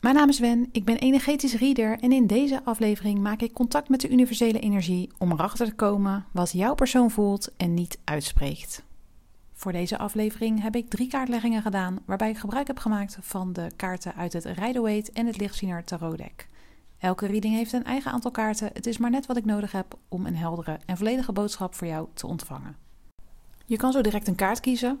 Mijn naam is Wen, ik ben energetisch reader en in deze aflevering maak ik contact met de universele energie om erachter te komen wat jouw persoon voelt en niet uitspreekt. Voor deze aflevering heb ik drie kaartleggingen gedaan waarbij ik gebruik heb gemaakt van de kaarten uit het Rider-Waite en het Lichtziener Tarot deck. Elke reading heeft een eigen aantal kaarten, het is maar net wat ik nodig heb om een heldere en volledige boodschap voor jou te ontvangen. Je kan zo direct een kaart kiezen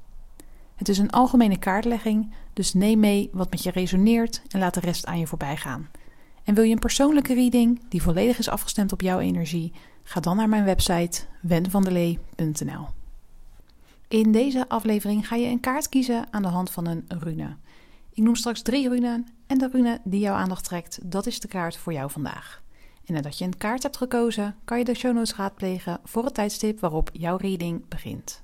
Het is een algemene kaartlegging, dus neem mee wat met je resoneert en laat de rest aan je voorbij gaan. En wil je een persoonlijke reading die volledig is afgestemd op jouw energie? Ga dan naar mijn website wenvandelee.nl. In deze aflevering ga je een kaart kiezen aan de hand van een rune. Ik noem straks drie runen en de rune die jouw aandacht trekt, dat is de kaart voor jou vandaag. En nadat je een kaart hebt gekozen, kan je de show notes raadplegen voor het tijdstip waarop jouw reading begint.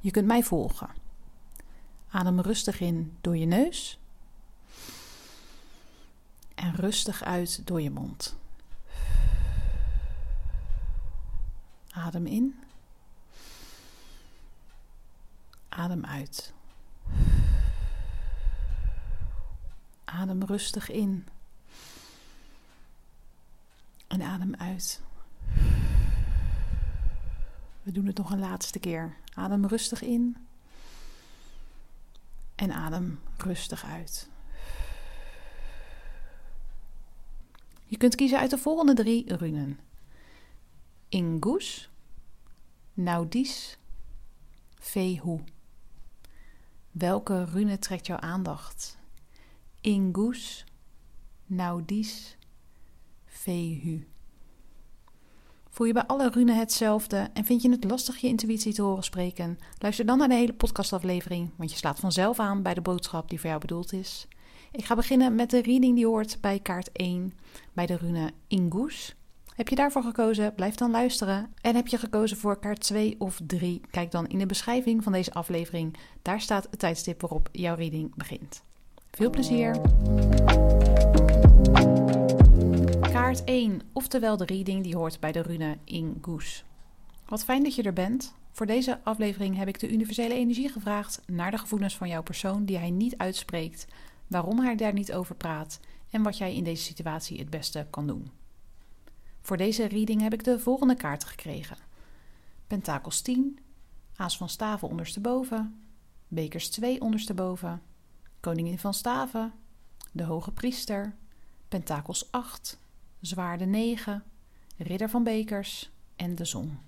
Je kunt mij volgen. Adem rustig in door je neus en rustig uit door je mond. Adem in. Adem uit. Adem rustig in. En adem uit. We doen het nog een laatste keer. Adem rustig in. En adem rustig uit. Je kunt kiezen uit de volgende drie runen: Ingus, Naudis, Vehu. Welke rune trekt jouw aandacht? Ingus, Naudis, Vehu. Voel je bij alle runen hetzelfde en vind je het lastig je intuïtie te horen spreken? Luister dan naar de hele podcastaflevering, want je slaat vanzelf aan bij de boodschap die voor jou bedoeld is. Ik ga beginnen met de reading die hoort bij kaart 1, bij de rune Ingus. Heb je daarvoor gekozen? Blijf dan luisteren. En heb je gekozen voor kaart 2 of 3? Kijk dan in de beschrijving van deze aflevering. Daar staat het tijdstip waarop jouw reading begint. Veel plezier! Kaart 1, oftewel de reading die hoort bij de rune Ingus. Wat fijn dat je er bent. Voor deze aflevering heb ik de universele energie gevraagd naar de gevoelens van jouw persoon die hij niet uitspreekt, waarom hij daar niet over praat en wat jij in deze situatie het beste kan doen. Voor deze reading heb ik de volgende kaarten gekregen: Pentakels 10, Aas van Staven ondersteboven, Bekers 2 ondersteboven, Koningin van Staven, de Hoge Priester, Pentakels 8, Zwaarde 9, Ridder van Bekers en de Zon.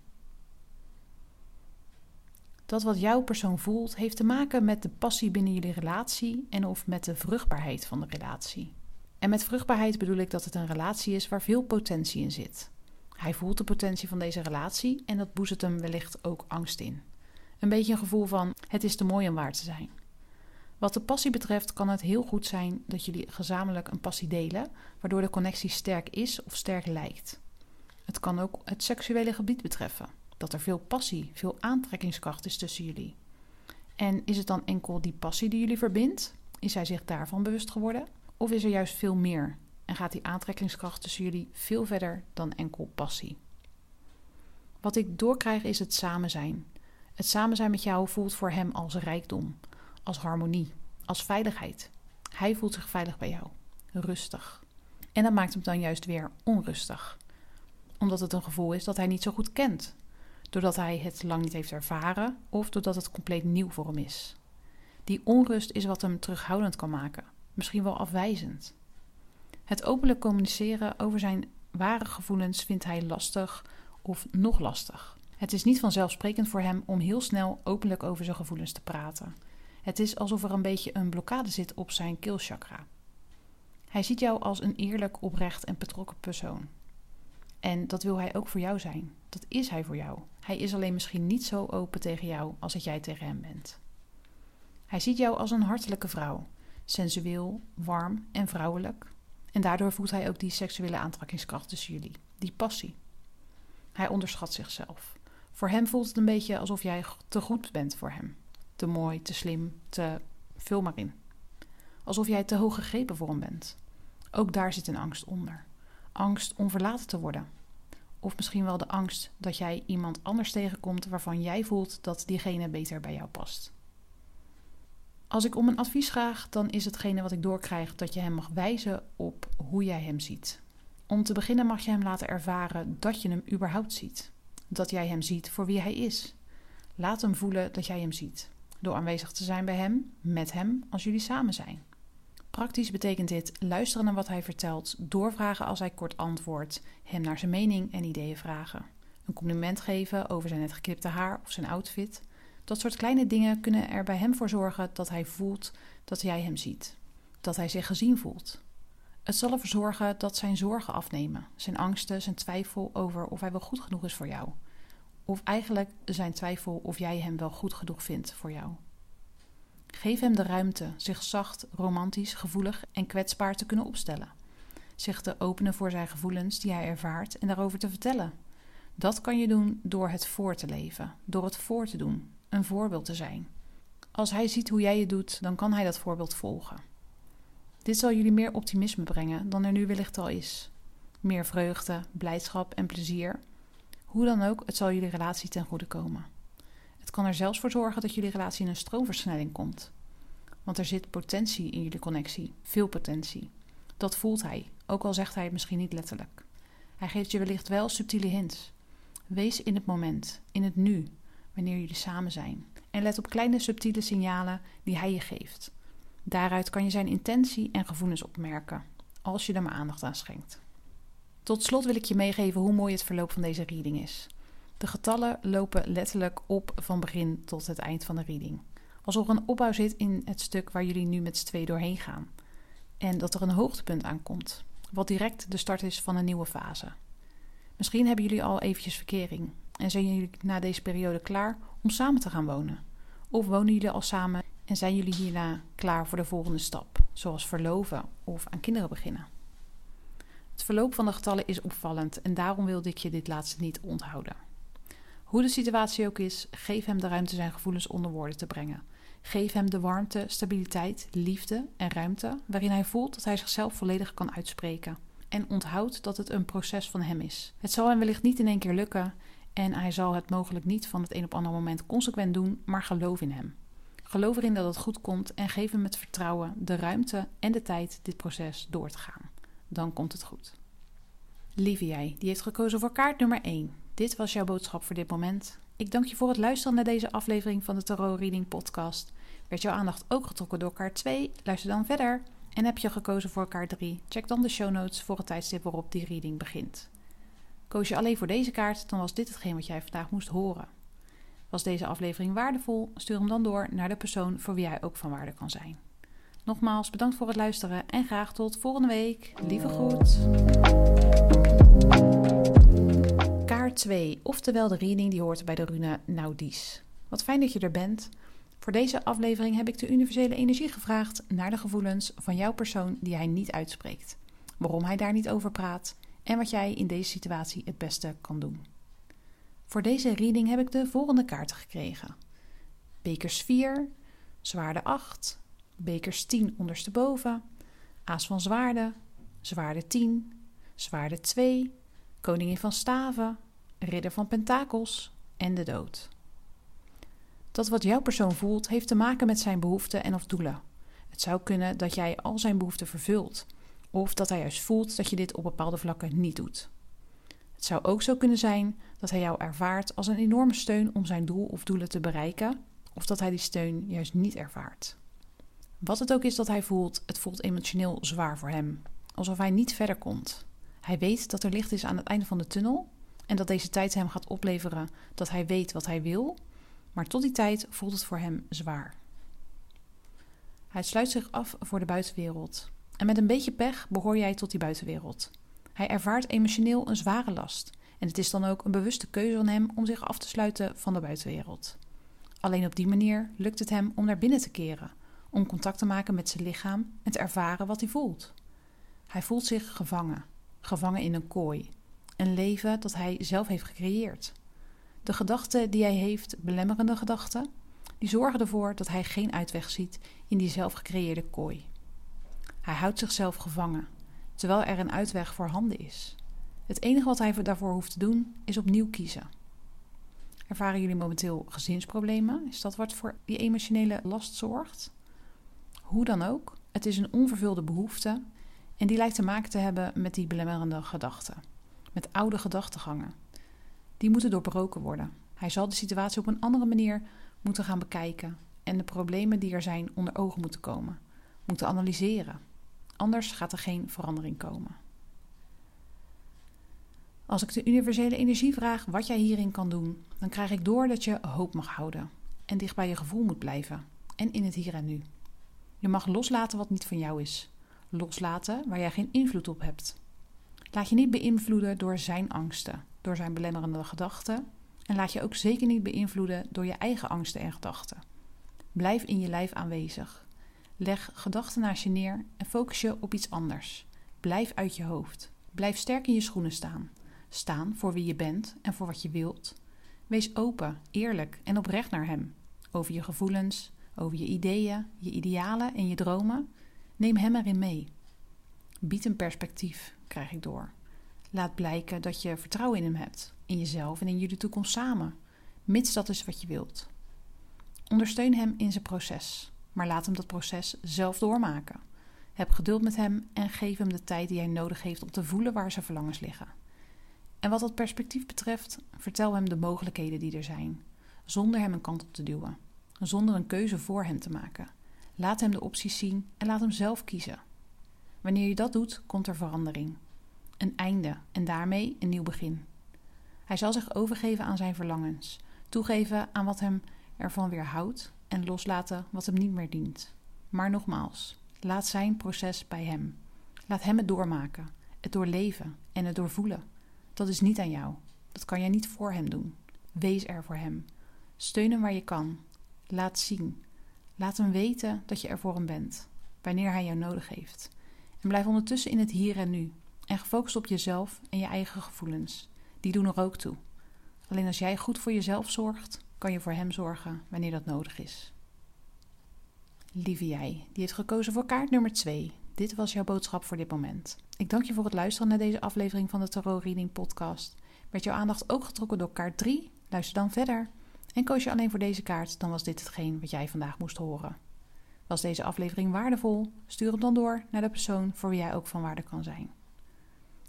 Dat wat jouw persoon voelt, heeft te maken met de passie binnen jullie relatie en of met de vruchtbaarheid van de relatie. En met vruchtbaarheid bedoel ik dat het een relatie is waar veel potentie in zit. Hij voelt de potentie van deze relatie en dat boezet hem wellicht ook angst in. Een beetje een gevoel van: het is te mooi om waar te zijn. Wat de passie betreft kan het heel goed zijn dat jullie gezamenlijk een passie delen, waardoor de connectie sterk is of sterk lijkt. Het kan ook het seksuele gebied betreffen, dat er veel passie, veel aantrekkingskracht is tussen jullie. En is het dan enkel die passie die jullie verbindt? Is hij zich daarvan bewust geworden? Of is er juist veel meer en gaat die aantrekkingskracht tussen jullie veel verder dan enkel passie? Wat ik doorkrijg is het samen zijn. Het samen zijn met jou voelt voor hem als rijkdom, als harmonie, als veiligheid. Hij voelt zich veilig bij jou, rustig. En dat maakt hem dan juist weer onrustig, omdat het een gevoel is dat hij niet zo goed kent, doordat hij het lang niet heeft ervaren of doordat het compleet nieuw voor hem is. Die onrust is wat hem terughoudend kan maken, misschien wel afwijzend. Het openlijk communiceren over zijn ware gevoelens vindt hij lastig of nog lastig. Het is niet vanzelfsprekend voor hem om heel snel openlijk over zijn gevoelens te praten. Het is alsof er een beetje een blokkade zit op zijn keelchakra. Hij ziet jou als een eerlijk, oprecht en betrokken persoon. En dat wil hij ook voor jou zijn. Dat is hij voor jou. Hij is alleen misschien niet zo open tegen jou als dat jij tegen hem bent. Hij ziet jou als een hartelijke vrouw, sensueel, warm en vrouwelijk. En daardoor voelt hij ook die seksuele aantrekkingskracht tussen jullie, die passie. Hij onderschat zichzelf. Voor hem voelt het een beetje alsof jij te goed bent voor hem. Te mooi, te slim, te. vul maar in. Alsof jij te hoog gegrepen voor hem bent. Ook daar zit een angst onder. Angst om verlaten te worden. Of misschien wel de angst dat jij iemand anders tegenkomt waarvan jij voelt dat diegene beter bij jou past. Als ik om een advies vraag, dan is hetgene wat ik doorkrijg dat je hem mag wijzen op hoe jij hem ziet. Om te beginnen mag je hem laten ervaren dat je hem überhaupt ziet. Dat jij hem ziet voor wie hij is. Laat hem voelen dat jij hem ziet. Door aanwezig te zijn bij hem, met hem, als jullie samen zijn. Praktisch betekent dit luisteren naar wat hij vertelt, doorvragen als hij kort antwoordt, hem naar zijn mening en ideeën vragen. Een compliment geven over zijn net geknipte haar of zijn outfit. Dat soort kleine dingen kunnen er bij hem voor zorgen dat hij voelt dat jij hem ziet. Dat hij zich gezien voelt. Het zal ervoor zorgen dat zijn zorgen afnemen, zijn angsten, zijn twijfel over of hij wel goed genoeg is voor jou. Of eigenlijk zijn twijfel of jij hem wel goed genoeg vindt voor jou. Geef hem de ruimte zich zacht, romantisch, gevoelig en kwetsbaar te kunnen opstellen. Zich te openen voor zijn gevoelens die hij ervaart en daarover te vertellen. Dat kan je doen door het voor te leven, door het voor te doen, een voorbeeld te zijn. Als hij ziet hoe jij het doet, dan kan hij dat voorbeeld volgen. Dit zal jullie meer optimisme brengen dan er nu wellicht al is. Meer vreugde, blijdschap en plezier. Hoe dan ook, het zal jullie relatie ten goede komen. Het kan er zelfs voor zorgen dat jullie relatie in een stroomversnelling komt. Want er zit potentie in jullie connectie, veel potentie. Dat voelt hij, ook al zegt hij het misschien niet letterlijk. Hij geeft je wellicht wel subtiele hints. Wees in het moment, in het nu, wanneer jullie samen zijn. En let op kleine subtiele signalen die hij je geeft. Daaruit kan je zijn intentie en gevoelens opmerken, als je er maar aandacht aan schenkt. Tot slot wil ik je meegeven hoe mooi het verloop van deze reading is. De getallen lopen letterlijk op van begin tot het eind van de reading. Alsof er een opbouw zit in het stuk waar jullie nu met z'n twee doorheen gaan. En dat er een hoogtepunt aankomt, wat direct de start is van een nieuwe fase. Misschien hebben jullie al eventjes verkering en zijn jullie na deze periode klaar om samen te gaan wonen. Of wonen jullie al samen en zijn jullie hierna klaar voor de volgende stap, zoals verloven of aan kinderen beginnen? Verloop van de getallen is opvallend en daarom wilde ik je dit laatste niet onthouden. Hoe de situatie ook is, geef hem de ruimte zijn gevoelens onder woorden te brengen. Geef hem de warmte, stabiliteit, liefde en ruimte waarin hij voelt dat hij zichzelf volledig kan uitspreken. En onthoud dat het een proces van hem is. Het zal hem wellicht niet in één keer lukken en hij zal het mogelijk niet van het een op ander moment consequent doen, maar geloof in hem. Geloof erin dat het goed komt en geef hem met vertrouwen de ruimte en de tijd dit proces door te gaan. Dan komt het goed. Lieve jij, die heeft gekozen voor kaart nummer 1. Dit was jouw boodschap voor dit moment. Ik dank je voor het luisteren naar deze aflevering van de Tarot Reading Podcast. Werd jouw aandacht ook getrokken door kaart 2? Luister dan verder. En heb je gekozen voor kaart 3? Check dan de show notes voor het tijdstip waarop die reading begint. Koos je alleen voor deze kaart, dan was dit hetgeen wat jij vandaag moest horen. Was deze aflevering waardevol? Stuur hem dan door naar de persoon voor wie hij ook van waarde kan zijn. Nogmaals bedankt voor het luisteren en graag tot volgende week. Lieve groet. Kaart 2, oftewel de reading die hoort bij de rune Naudies. Wat fijn dat je er bent. Voor deze aflevering heb ik de universele energie gevraagd naar de gevoelens van jouw persoon die hij niet uitspreekt. Waarom hij daar niet over praat en wat jij in deze situatie het beste kan doen. Voor deze reading heb ik de volgende kaarten gekregen: Bekers 4, Zwaarde 8, Bekers 10 ondersteboven, Aas van Zwaarden, Zwaarde 10, Zwaarde 2, Koningin van Staven, ridder van pentakels en de dood. Dat wat jouw persoon voelt heeft te maken met zijn behoeften en of doelen. Het zou kunnen dat jij al zijn behoeften vervult, of dat hij juist voelt dat je dit op bepaalde vlakken niet doet. Het zou ook zo kunnen zijn dat hij jou ervaart als een enorme steun om zijn doel of doelen te bereiken, of dat hij die steun juist niet ervaart. Wat het ook is dat hij voelt, het voelt emotioneel zwaar voor hem, alsof hij niet verder komt. Hij weet dat er licht is aan het einde van de tunnel en dat deze tijd hem gaat opleveren dat hij weet wat hij wil, maar tot die tijd voelt het voor hem zwaar. Hij sluit zich af voor de buitenwereld en met een beetje pech behoor jij tot die buitenwereld. Hij ervaart emotioneel een zware last en het is dan ook een bewuste keuze van hem om zich af te sluiten van de buitenwereld. Alleen op die manier lukt het hem om naar binnen te keren, om contact te maken met zijn lichaam en te ervaren wat hij voelt. Hij voelt zich gevangen, gevangen in een kooi, een leven dat hij zelf heeft gecreëerd. De gedachten die hij heeft, belemmerende gedachten, die zorgen ervoor dat hij geen uitweg ziet in die zelf gecreëerde kooi. Hij houdt zichzelf gevangen, terwijl er een uitweg voorhanden is. Het enige wat hij daarvoor hoeft te doen is opnieuw kiezen. Ervaren jullie momenteel gezinsproblemen? Is dat wat voor die emotionele last zorgt? Hoe dan ook, het is een onvervulde behoefte en die lijkt te maken te hebben met die belemmerende gedachten, met oude gedachtegangen. Die moeten doorbroken worden. Hij zal de situatie op een andere manier moeten gaan bekijken en de problemen die er zijn onder ogen moeten komen, moeten analyseren. Anders gaat er geen verandering komen. Als ik de universele energie vraag wat jij hierin kan doen, dan krijg ik door dat je hoop mag houden en dicht bij je gevoel moet blijven en in het hier en nu. Je mag loslaten wat niet van jou is, loslaten waar jij geen invloed op hebt. Laat je niet beïnvloeden door zijn angsten, door zijn belemmerende gedachten en laat je ook zeker niet beïnvloeden door je eigen angsten en gedachten. Blijf in je lijf aanwezig. Leg gedachten naast je neer en focus je op iets anders. Blijf uit je hoofd. Blijf sterk in je schoenen staan. Staan voor wie je bent en voor wat je wilt. Wees open, eerlijk en oprecht naar hem. Over je gevoelens, over je ideeën, je idealen en je dromen. Neem hem erin mee. Bied een perspectief, krijg ik door. Laat blijken dat je vertrouwen in hem hebt, in jezelf en in jullie toekomst samen, mits dat is wat je wilt. Ondersteun hem in zijn proces, maar laat hem dat proces zelf doormaken. Heb geduld met hem en geef hem de tijd die hij nodig heeft om te voelen waar zijn verlangens liggen. En wat dat perspectief betreft, vertel hem de mogelijkheden die er zijn, zonder hem een kant op te duwen, zonder een keuze voor hem te maken. Laat hem de opties zien en laat hem zelf kiezen. Wanneer je dat doet, komt er verandering. Een einde en daarmee een nieuw begin. Hij zal zich overgeven aan zijn verlangens, toegeven aan wat hem ervan weerhoudt en loslaten wat hem niet meer dient. Maar nogmaals, laat zijn proces bij hem. Laat hem het doormaken, het doorleven en het doorvoelen. Dat is niet aan jou. Dat kan jij niet voor hem doen. Wees er voor hem. Steun hem waar je kan. Laat zien. Laat hem weten dat je er voor hem bent, wanneer hij jou nodig heeft. En blijf ondertussen in het hier en nu en gefocust op jezelf en je eigen gevoelens. Die doen er ook toe. Alleen als jij goed voor jezelf zorgt, kan je voor hem zorgen wanneer dat nodig is. Lieve jij, die heeft gekozen voor kaart nummer 2. Dit was jouw boodschap voor dit moment. Ik dank je voor het luisteren naar deze aflevering van de Tarot Reading Podcast. Werd jouw aandacht ook getrokken door kaart 3? Luister dan verder. En koos je alleen voor deze kaart, dan was dit hetgeen wat jij vandaag moest horen. Was deze aflevering waardevol? Stuur hem dan door naar de persoon voor wie jij ook van waarde kan zijn.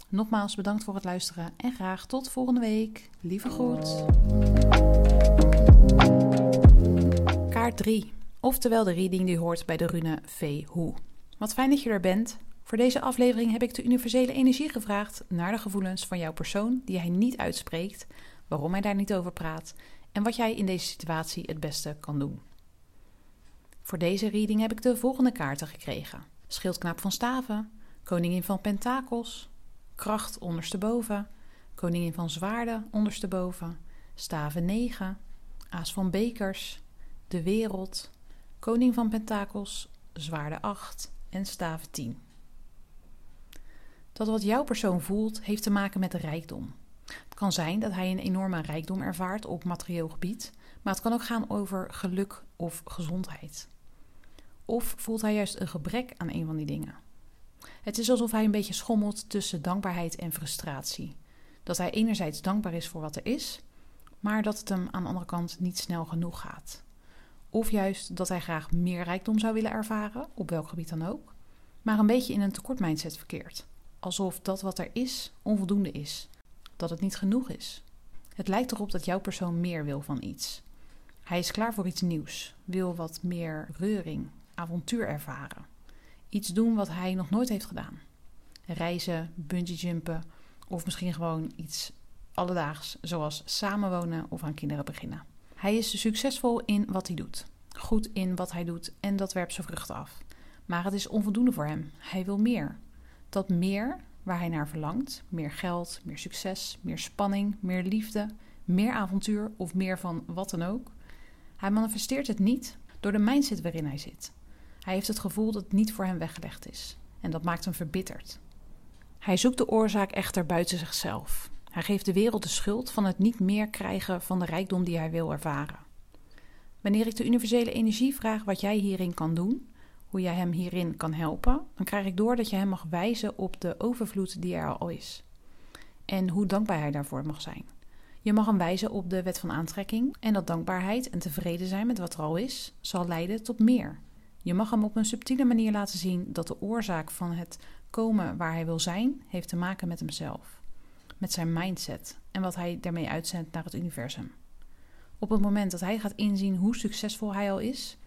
Nogmaals bedankt voor het luisteren en graag tot volgende week. Lieve groet. Kaart 3, oftewel de reading die hoort bij de rune V. Hoe. Wat fijn dat je er bent. Voor deze aflevering heb ik de universele energie gevraagd naar de gevoelens van jouw persoon die hij niet uitspreekt, waarom hij daar niet over praat en wat jij in deze situatie het beste kan doen. Voor deze reading heb ik de volgende kaarten gekregen: Schildknaap van Staven, Koningin van Pentakels, Kracht ondersteboven, Koningin van Zwaarden ondersteboven, Staven 9, Aas van Bekers, De Wereld, Koning van Pentakels, Zwaarden 8 en Staven 10. Dat wat jouw persoon voelt, heeft te maken met rijkdom. Kan zijn dat hij een enorme rijkdom ervaart op materieel gebied, maar het kan ook gaan over geluk of gezondheid. Of voelt hij juist een gebrek aan een van die dingen? Het is alsof hij een beetje schommelt tussen dankbaarheid en frustratie. Dat hij enerzijds dankbaar is voor wat er is, maar dat het hem aan de andere kant niet snel genoeg gaat. Of juist dat hij graag meer rijkdom zou willen ervaren, op welk gebied dan ook, maar een beetje in een tekortmindset verkeert. Alsof dat wat er is onvoldoende is, dat het niet genoeg is. Het lijkt erop dat jouw persoon meer wil van iets. Hij is klaar voor iets nieuws, wil wat meer reuring, avontuur ervaren. Iets doen wat hij nog nooit heeft gedaan. Reizen, bungee jumpen of misschien gewoon iets alledaags, zoals samenwonen of aan kinderen beginnen. Hij is succesvol in wat hij doet, goed in wat hij doet en dat werpt zijn vruchten af. Maar het is onvoldoende voor hem. Hij wil meer. Dat meer waar hij naar verlangt, meer geld, meer succes, meer spanning, meer liefde, meer avontuur of meer van wat dan ook. Hij manifesteert het niet door de mindset waarin hij zit. Hij heeft het gevoel dat het niet voor hem weggelegd is en dat maakt hem verbitterd. Hij zoekt de oorzaak echter buiten zichzelf. Hij geeft de wereld de schuld van het niet meer krijgen van de rijkdom die hij wil ervaren. Wanneer ik de universele energie vraag wat jij hierin kan doen, hoe jij hem hierin kan helpen, dan krijg ik door dat je hem mag wijzen op de overvloed die er al is. En hoe dankbaar hij daarvoor mag zijn. Je mag hem wijzen op de wet van aantrekking en dat dankbaarheid en tevreden zijn met wat er al is, zal leiden tot meer. Je mag hem op een subtiele manier laten zien dat de oorzaak van het komen waar hij wil zijn, heeft te maken met hemzelf, met zijn mindset en wat hij daarmee uitzendt naar het universum. Op het moment dat hij gaat inzien hoe succesvol hij al is,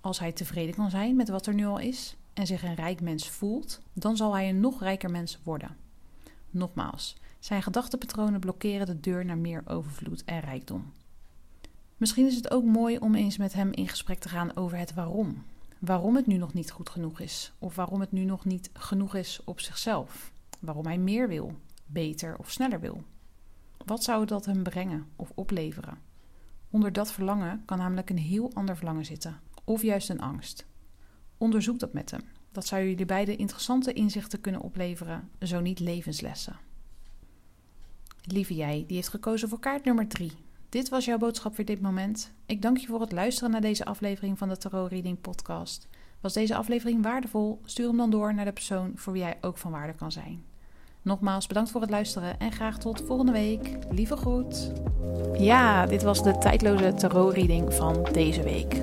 als hij tevreden kan zijn met wat er nu al is en zich een rijk mens voelt, dan zal hij een nog rijker mens worden. Nogmaals, zijn gedachtepatronen blokkeren de deur naar meer overvloed en rijkdom. Misschien is het ook mooi om eens met hem in gesprek te gaan over het waarom waarom het nu nog niet goed genoeg is. Of waarom het nu nog niet genoeg is op zichzelf. Waarom hij meer wil, beter of sneller wil. Wat zou dat hem brengen of opleveren? Onder dat verlangen kan namelijk een heel ander verlangen zitten, of juist een angst. Onderzoek dat met hem. Dat zou jullie beide interessante inzichten kunnen opleveren, zo niet levenslessen. Lieve jij, die heeft gekozen voor kaart nummer 3. Dit was jouw boodschap voor dit moment. Ik dank je voor het luisteren naar deze aflevering van de Tarot Reading Podcast. Was deze aflevering waardevol? Stuur hem dan door naar de persoon voor wie jij ook van waarde kan zijn. Nogmaals bedankt voor het luisteren en graag tot volgende week. Lieve groet. Ja, dit was de tijdloze tarot reading van deze week.